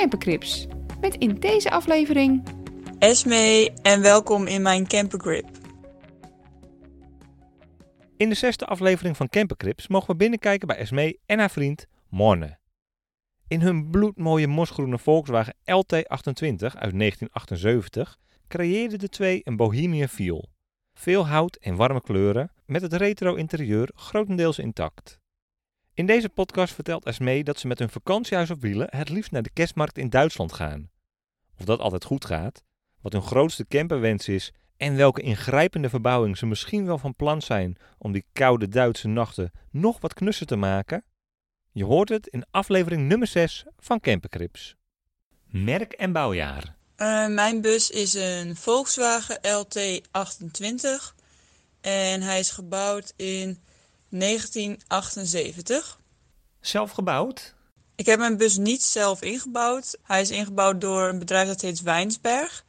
Campercrips. Met in deze aflevering Esme en welkom in mijn campergrip. In de zesde aflevering van Campercrips mogen we binnenkijken bij Esmee en haar vriend Morne. In hun bloedmooie mosgroene Volkswagen LT28 uit 1978 creëerden de twee een bohemian feel. Veel hout en warme kleuren, met het retro interieur grotendeels intact. In deze podcast vertelt Esmee dat ze met hun vakantiehuis op wielen het liefst naar de kerstmarkt in Duitsland gaan. Of dat altijd goed gaat, wat hun grootste camperwens is en welke ingrijpende verbouwing ze misschien wel van plan zijn om die koude Duitse nachten nog wat knusser te maken? Je hoort het in aflevering nummer 6 van Campercrips. Merk en bouwjaar. Uh, mijn bus is een Volkswagen LT28 en hij is gebouwd in 1978. Zelf gebouwd? Ik heb mijn bus niet zelf ingebouwd. Hij is ingebouwd door een bedrijf dat heet Wijnsberg.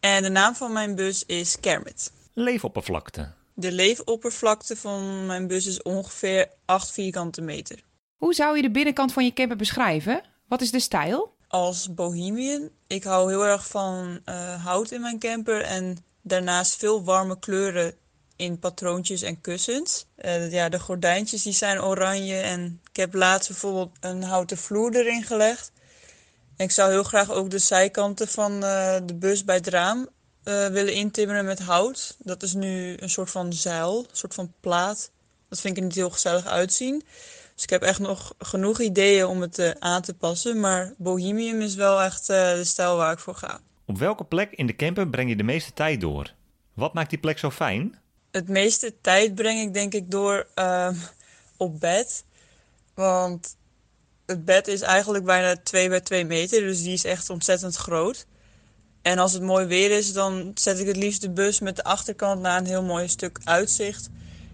En de naam van mijn bus is Kermit. Leefoppervlakte. De leefoppervlakte van mijn bus is ongeveer 8 vierkante meter. Hoe zou je de binnenkant van je camper beschrijven? Wat is de stijl? Als bohemian. Ik hou heel erg van uh, hout in mijn camper en daarnaast veel warme kleuren in patroontjes en kussens. Uh, ja, de gordijntjes die zijn oranje en ik heb laatst bijvoorbeeld een houten vloer erin gelegd. En ik zou heel graag ook de zijkanten van uh, de bus bij het raam uh, willen intimmeren met hout. Dat is nu een soort van zeil, een soort van plaat. Dat vind ik niet heel gezellig uitzien. Dus ik heb echt nog genoeg ideeën om het aan te passen. Maar Bohemium is wel echt de stijl waar ik voor ga. Op welke plek in de camper breng je de meeste tijd door? Wat maakt die plek zo fijn? Het meeste tijd breng ik denk ik door uh, op bed. Want het bed is eigenlijk bijna 2 bij 2 meter, dus die is echt ontzettend groot. En als het mooi weer is, dan zet ik het liefst de bus met de achterkant naar een heel mooi stuk uitzicht.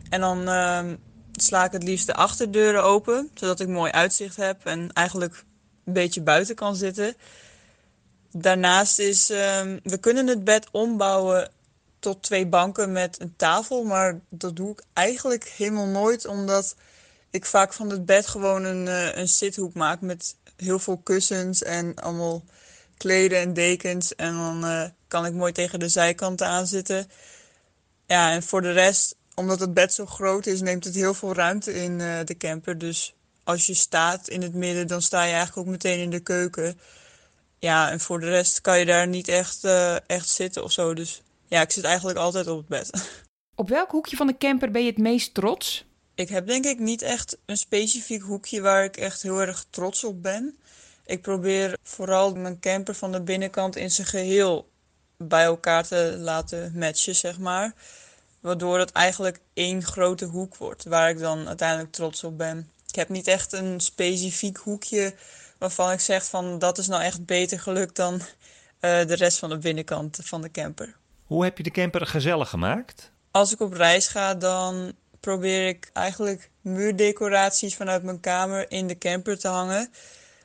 En dan uh, sla ik het liefst de achterdeuren open, zodat ik mooi uitzicht heb en eigenlijk een beetje buiten kan zitten. Daarnaast is, uh, we kunnen het bed ombouwen tot twee banken met een tafel. Maar dat doe ik eigenlijk helemaal nooit, omdat ik vaak van het bed gewoon een, uh, een zithoek maak met heel veel kussens en allemaal kleden en dekens. En dan uh, kan ik mooi tegen de zijkanten aanzitten. Ja, en voor de rest, omdat het bed zo groot is, neemt het heel veel ruimte in uh, de camper. Dus als je staat in het midden, dan sta je eigenlijk ook meteen in de keuken. Ja, en voor de rest kan je daar niet echt, echt zitten of zo. Dus ja, ik zit eigenlijk altijd op het bed. Op welk hoekje van de camper ben je het meest trots? Ik heb denk ik niet echt een specifiek hoekje waar ik echt heel erg trots op ben. Ik probeer vooral mijn camper van de binnenkant in zijn geheel bij elkaar te laten matchen, zeg maar. Waardoor het eigenlijk één grote hoek wordt, waar ik dan uiteindelijk trots op ben. Ik heb niet echt een specifiek hoekje waarvan ik zeg van dat is nou echt beter gelukt dan uh, de rest van de binnenkant van de camper. Hoe heb je de camper gezellig gemaakt? Als ik op reis ga, dan probeer ik eigenlijk muurdecoraties vanuit mijn kamer in de camper te hangen.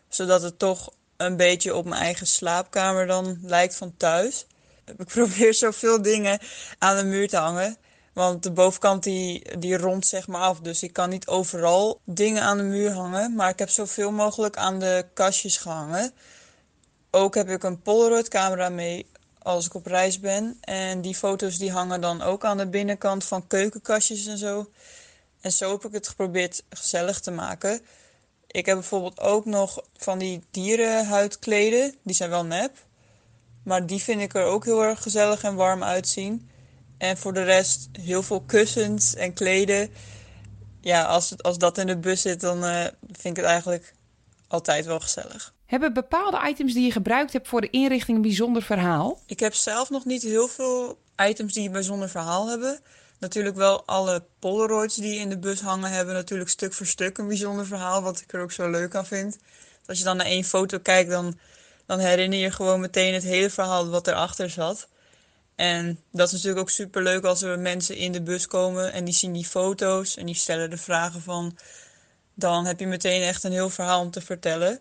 Zodat het toch een beetje op mijn eigen slaapkamer dan lijkt van thuis. Ik probeer zoveel dingen aan de muur te hangen. Want de bovenkant die, die rond zeg maar af. Dus ik kan niet overal dingen aan de muur hangen. Maar ik heb zoveel mogelijk aan de kastjes gehangen. Ook heb ik een Polaroid camera mee als ik op reis ben. En die foto's die hangen dan ook aan de binnenkant van keukenkastjes en zo. En zo heb ik het geprobeerd gezellig te maken. Ik heb bijvoorbeeld ook nog van die dierenhuidkleden. Die zijn wel nep. Maar die vind ik er ook heel erg gezellig en warm uitzien. En voor de rest heel veel kussens en kleden. Ja, als, het, als dat in de bus zit, dan uh, vind ik het eigenlijk altijd wel gezellig. Hebben bepaalde items die je gebruikt hebt voor de inrichting een bijzonder verhaal? Ik heb zelf nog niet heel veel items die een bijzonder verhaal hebben. Natuurlijk wel alle Polaroids die in de bus hangen hebben natuurlijk stuk voor stuk een bijzonder verhaal, wat ik er ook zo leuk aan vind. Als je dan naar één foto kijkt, dan dan herinner je gewoon meteen het hele verhaal wat erachter zat. En dat is natuurlijk ook super leuk als er mensen in de bus komen en die zien die foto's en die stellen de vragen van. Dan heb je meteen echt een heel verhaal om te vertellen.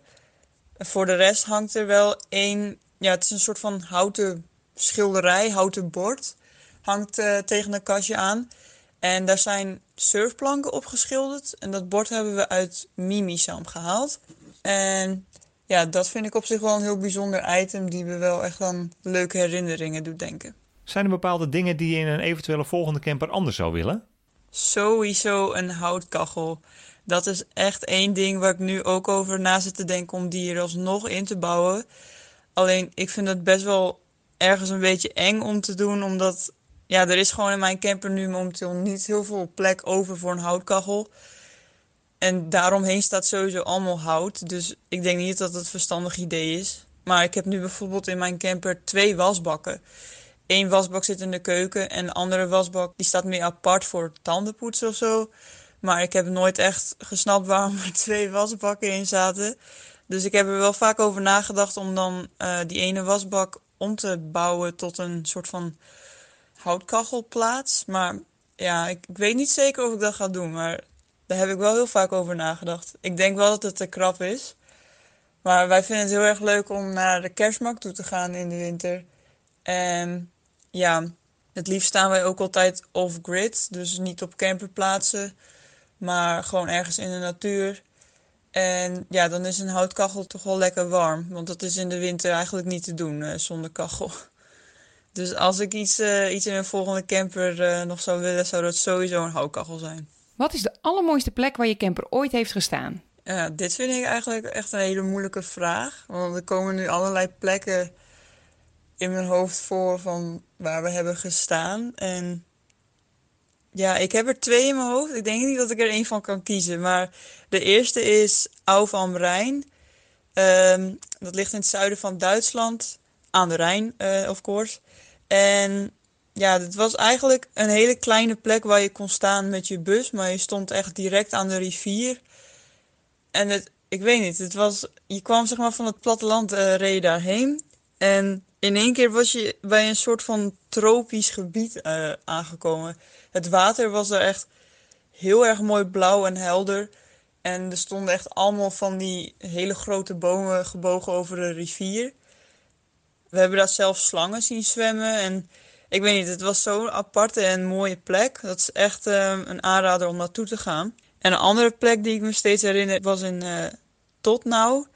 Voor de rest hangt er wel één, ja, het is een soort van houten schilderij, houten bord. Hangt uh, tegen een kastje aan. En daar zijn surfplanken op geschilderd. En dat bord hebben we uit Mimisam gehaald. En ja, dat vind ik op zich wel een heel bijzonder item die me wel echt aan leuke herinneringen doet denken. Zijn er bepaalde dingen die je in een eventuele volgende camper anders zou willen? Sowieso een houtkachel. Dat is echt één ding waar ik nu ook over na zit te denken om die er alsnog in te bouwen. Alleen ik vind het best wel ergens een beetje eng om te doen, omdat ja, er is gewoon in mijn camper nu momenteel niet heel veel plek over voor een houtkachel. En daaromheen staat sowieso allemaal hout. Dus ik denk niet dat het een verstandig idee is. Maar ik heb nu bijvoorbeeld in mijn camper twee wasbakken. Eén wasbak zit in de keuken en de andere wasbak die staat meer apart voor tandenpoetsen of zo. Maar ik heb nooit echt gesnapt waarom er twee wasbakken in zaten. Dus ik heb er wel vaak over nagedacht om dan uh, die ene wasbak om te bouwen tot een soort van houtkachelplaats. Maar ja, ik, ik, weet niet zeker of ik dat ga doen. Maar daar heb ik wel heel vaak over nagedacht. Ik denk wel dat het te krap is. Maar wij vinden het heel erg leuk om naar de kerstmarkt toe te gaan in de winter. En ja, het liefst staan wij ook altijd off-grid. Dus niet op camperplaatsen, maar gewoon ergens in de natuur. En ja, dan is een houtkachel toch wel lekker warm. Want dat is in de winter eigenlijk niet te doen uh, zonder kachel. Dus als ik iets, uh, iets in een volgende camper uh, nog zou willen, zou dat sowieso een houtkachel zijn. Wat is de allermooiste plek waar je camper ooit heeft gestaan? Ja, dit vind ik eigenlijk echt een hele moeilijke vraag. Want er komen nu allerlei plekken in mijn hoofd voor van waar we hebben gestaan. En ja, ik heb er twee in mijn hoofd. Ik denk niet dat ik er één van kan kiezen. Maar de eerste is Au van Rijn. Um, dat ligt in het zuiden van Duitsland. Aan de Rijn, uh, of course. En ja, het was eigenlijk een hele kleine plek waar je kon staan met je bus. Maar je stond echt direct aan de rivier. En het, ik weet niet, het was, je kwam zeg maar van het platteland, uh, reed je daarheen. En in één keer was je bij een soort van tropisch gebied uh, aangekomen. Het water was er echt heel erg mooi blauw en helder. En er stonden echt allemaal van die hele grote bomen gebogen over de rivier. We hebben daar zelfs slangen zien zwemmen. En ik weet niet, het was zo'n aparte en mooie plek. Dat is echt uh, een aanrader om naartoe te gaan. En een andere plek die ik me steeds herinner was in uh, Totnau.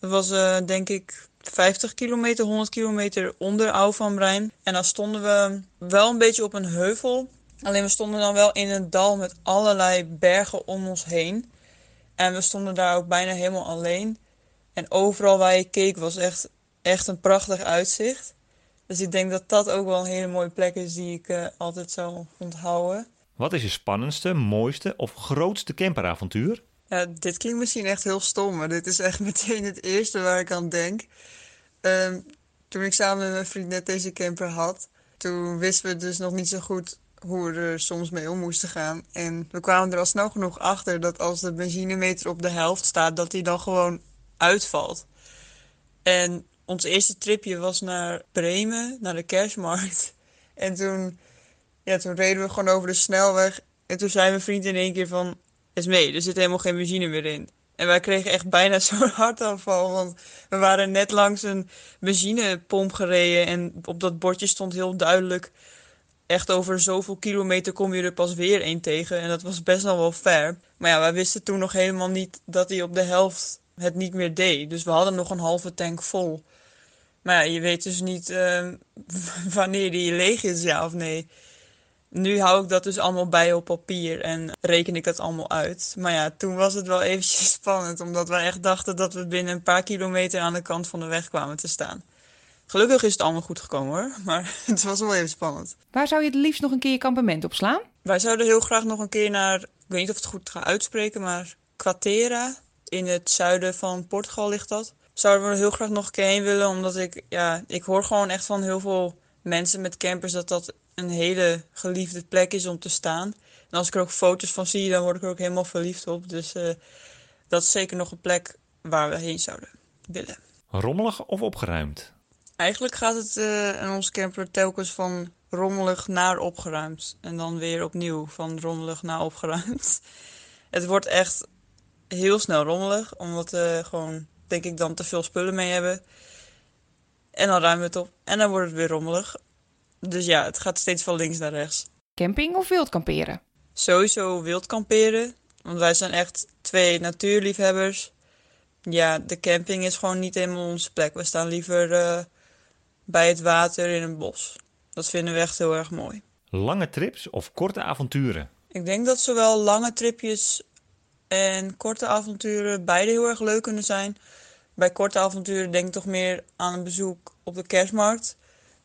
Dat was denk ik 50 kilometer, 100 kilometer onder Au van Rijn. En dan stonden we wel een beetje op een heuvel. Alleen we stonden dan wel in een dal met allerlei bergen om ons heen. En we stonden daar ook bijna helemaal alleen. En overal waar je keek was echt, echt een prachtig uitzicht. Dus ik denk dat dat ook wel een hele mooie plek is die ik uh, altijd zou onthouden. Wat is je spannendste, mooiste of grootste camperavontuur? Dit klinkt misschien echt heel stom, maar dit is echt meteen het eerste waar ik aan denk. Um, toen ik samen met mijn vriend net deze camper had, toen wisten we dus nog niet zo goed hoe we er soms mee om moesten gaan. En we kwamen er al snel genoeg achter dat als de benzinemeter op de helft staat, dat die dan gewoon uitvalt. En ons eerste tripje was naar Bremen, naar de kerstmarkt. En toen, ja, toen reden we gewoon over de snelweg. En toen zei mijn vriend in één keer van, is mee, er zit helemaal geen benzine meer in. En wij kregen echt bijna zo'n hartaanval, want we waren net langs een benzinepomp gereden en op dat bordje stond heel duidelijk, echt over zoveel kilometer kom je er pas weer één tegen. En dat was best nog wel ver. Maar ja, wij wisten toen nog helemaal niet dat hij op de helft het niet meer deed. Dus we hadden nog een halve tank vol. Maar ja, je weet dus niet uh, wanneer die leeg is, ja of nee. Nu hou ik dat dus allemaal bij op papier en reken ik dat allemaal uit. Maar ja, toen was het wel eventjes spannend, omdat wij echt dachten dat we binnen een paar kilometer aan de kant van de weg kwamen te staan. Gelukkig is het allemaal goed gekomen hoor, maar het was wel even spannend. Waar zou je het liefst nog een keer je kampement op slaan? Wij zouden heel graag nog een keer naar, ik weet niet of het goed ga uitspreken, maar Quatera. In het zuiden van Portugal ligt dat. Zouden we er heel graag nog een keer heen willen, omdat ik, ja, ik hoor gewoon echt van heel veel mensen met campers dat dat een hele geliefde plek is om te staan. En als ik er ook foto's van zie, dan word ik er ook helemaal verliefd op. Dus uh, dat is zeker nog een plek waar we heen zouden willen. Rommelig of opgeruimd? Eigenlijk gaat het uh, in onze camper telkens van rommelig naar opgeruimd. En dan weer opnieuw van rommelig naar opgeruimd. Het wordt echt heel snel rommelig, omdat we gewoon, denk ik, dan te veel spullen mee hebben. En dan ruimen we het op en dan wordt het weer rommelig. Dus ja, het gaat steeds van links naar rechts. Camping of wild kamperen? Sowieso wild kamperen, want wij zijn echt twee natuurliefhebbers. Ja, de camping is gewoon niet helemaal onze plek. We staan liever uh, bij het water in een bos. Dat vinden we echt heel erg mooi. Lange trips of korte avonturen? Ik denk dat zowel lange tripjes en korte avonturen beide heel erg leuk kunnen zijn. Bij korte avonturen denk ik toch meer aan een bezoek op de kerstmarkt.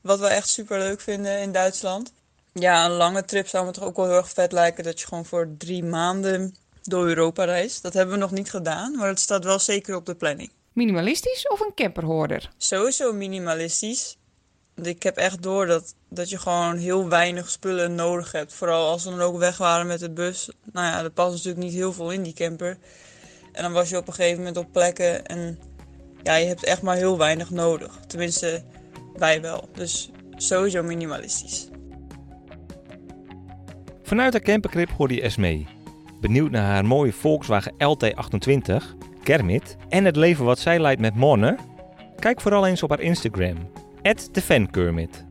Wat we echt super leuk vinden in Duitsland. Ja, een lange trip zou me toch ook wel heel erg vet lijken. Dat je gewoon voor drie maanden door Europa reist. Dat hebben we nog niet gedaan, maar het staat wel zeker op de planning. Minimalistisch of een camperhoorder? Sowieso minimalistisch. Ik heb echt door dat, dat je gewoon heel weinig spullen nodig hebt. Vooral als we dan ook weg waren met de bus. Nou ja, er past natuurlijk niet heel veel in die camper. En dan was je op een gegeven moment op plekken en ja, je hebt echt maar heel weinig nodig. Tenminste, wij wel. Dus sowieso minimalistisch. Vanuit de campercrip hoorde je Esmee. Benieuwd naar haar mooie Volkswagen LT28, Kermit en het leven wat zij leidt met Monne? Kijk vooral eens op haar Instagram, @thefankermit.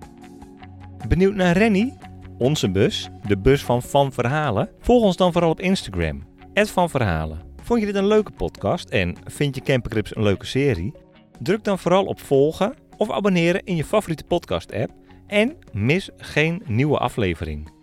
Benieuwd naar Renny? Onze bus, de bus van Van Verhalen? Volg ons dan vooral op Instagram, Van Verhalen. Vond je dit een leuke podcast en vind je Campercrips een leuke serie? Druk dan vooral op volgen of abonneren in je favoriete podcast app en mis geen nieuwe aflevering.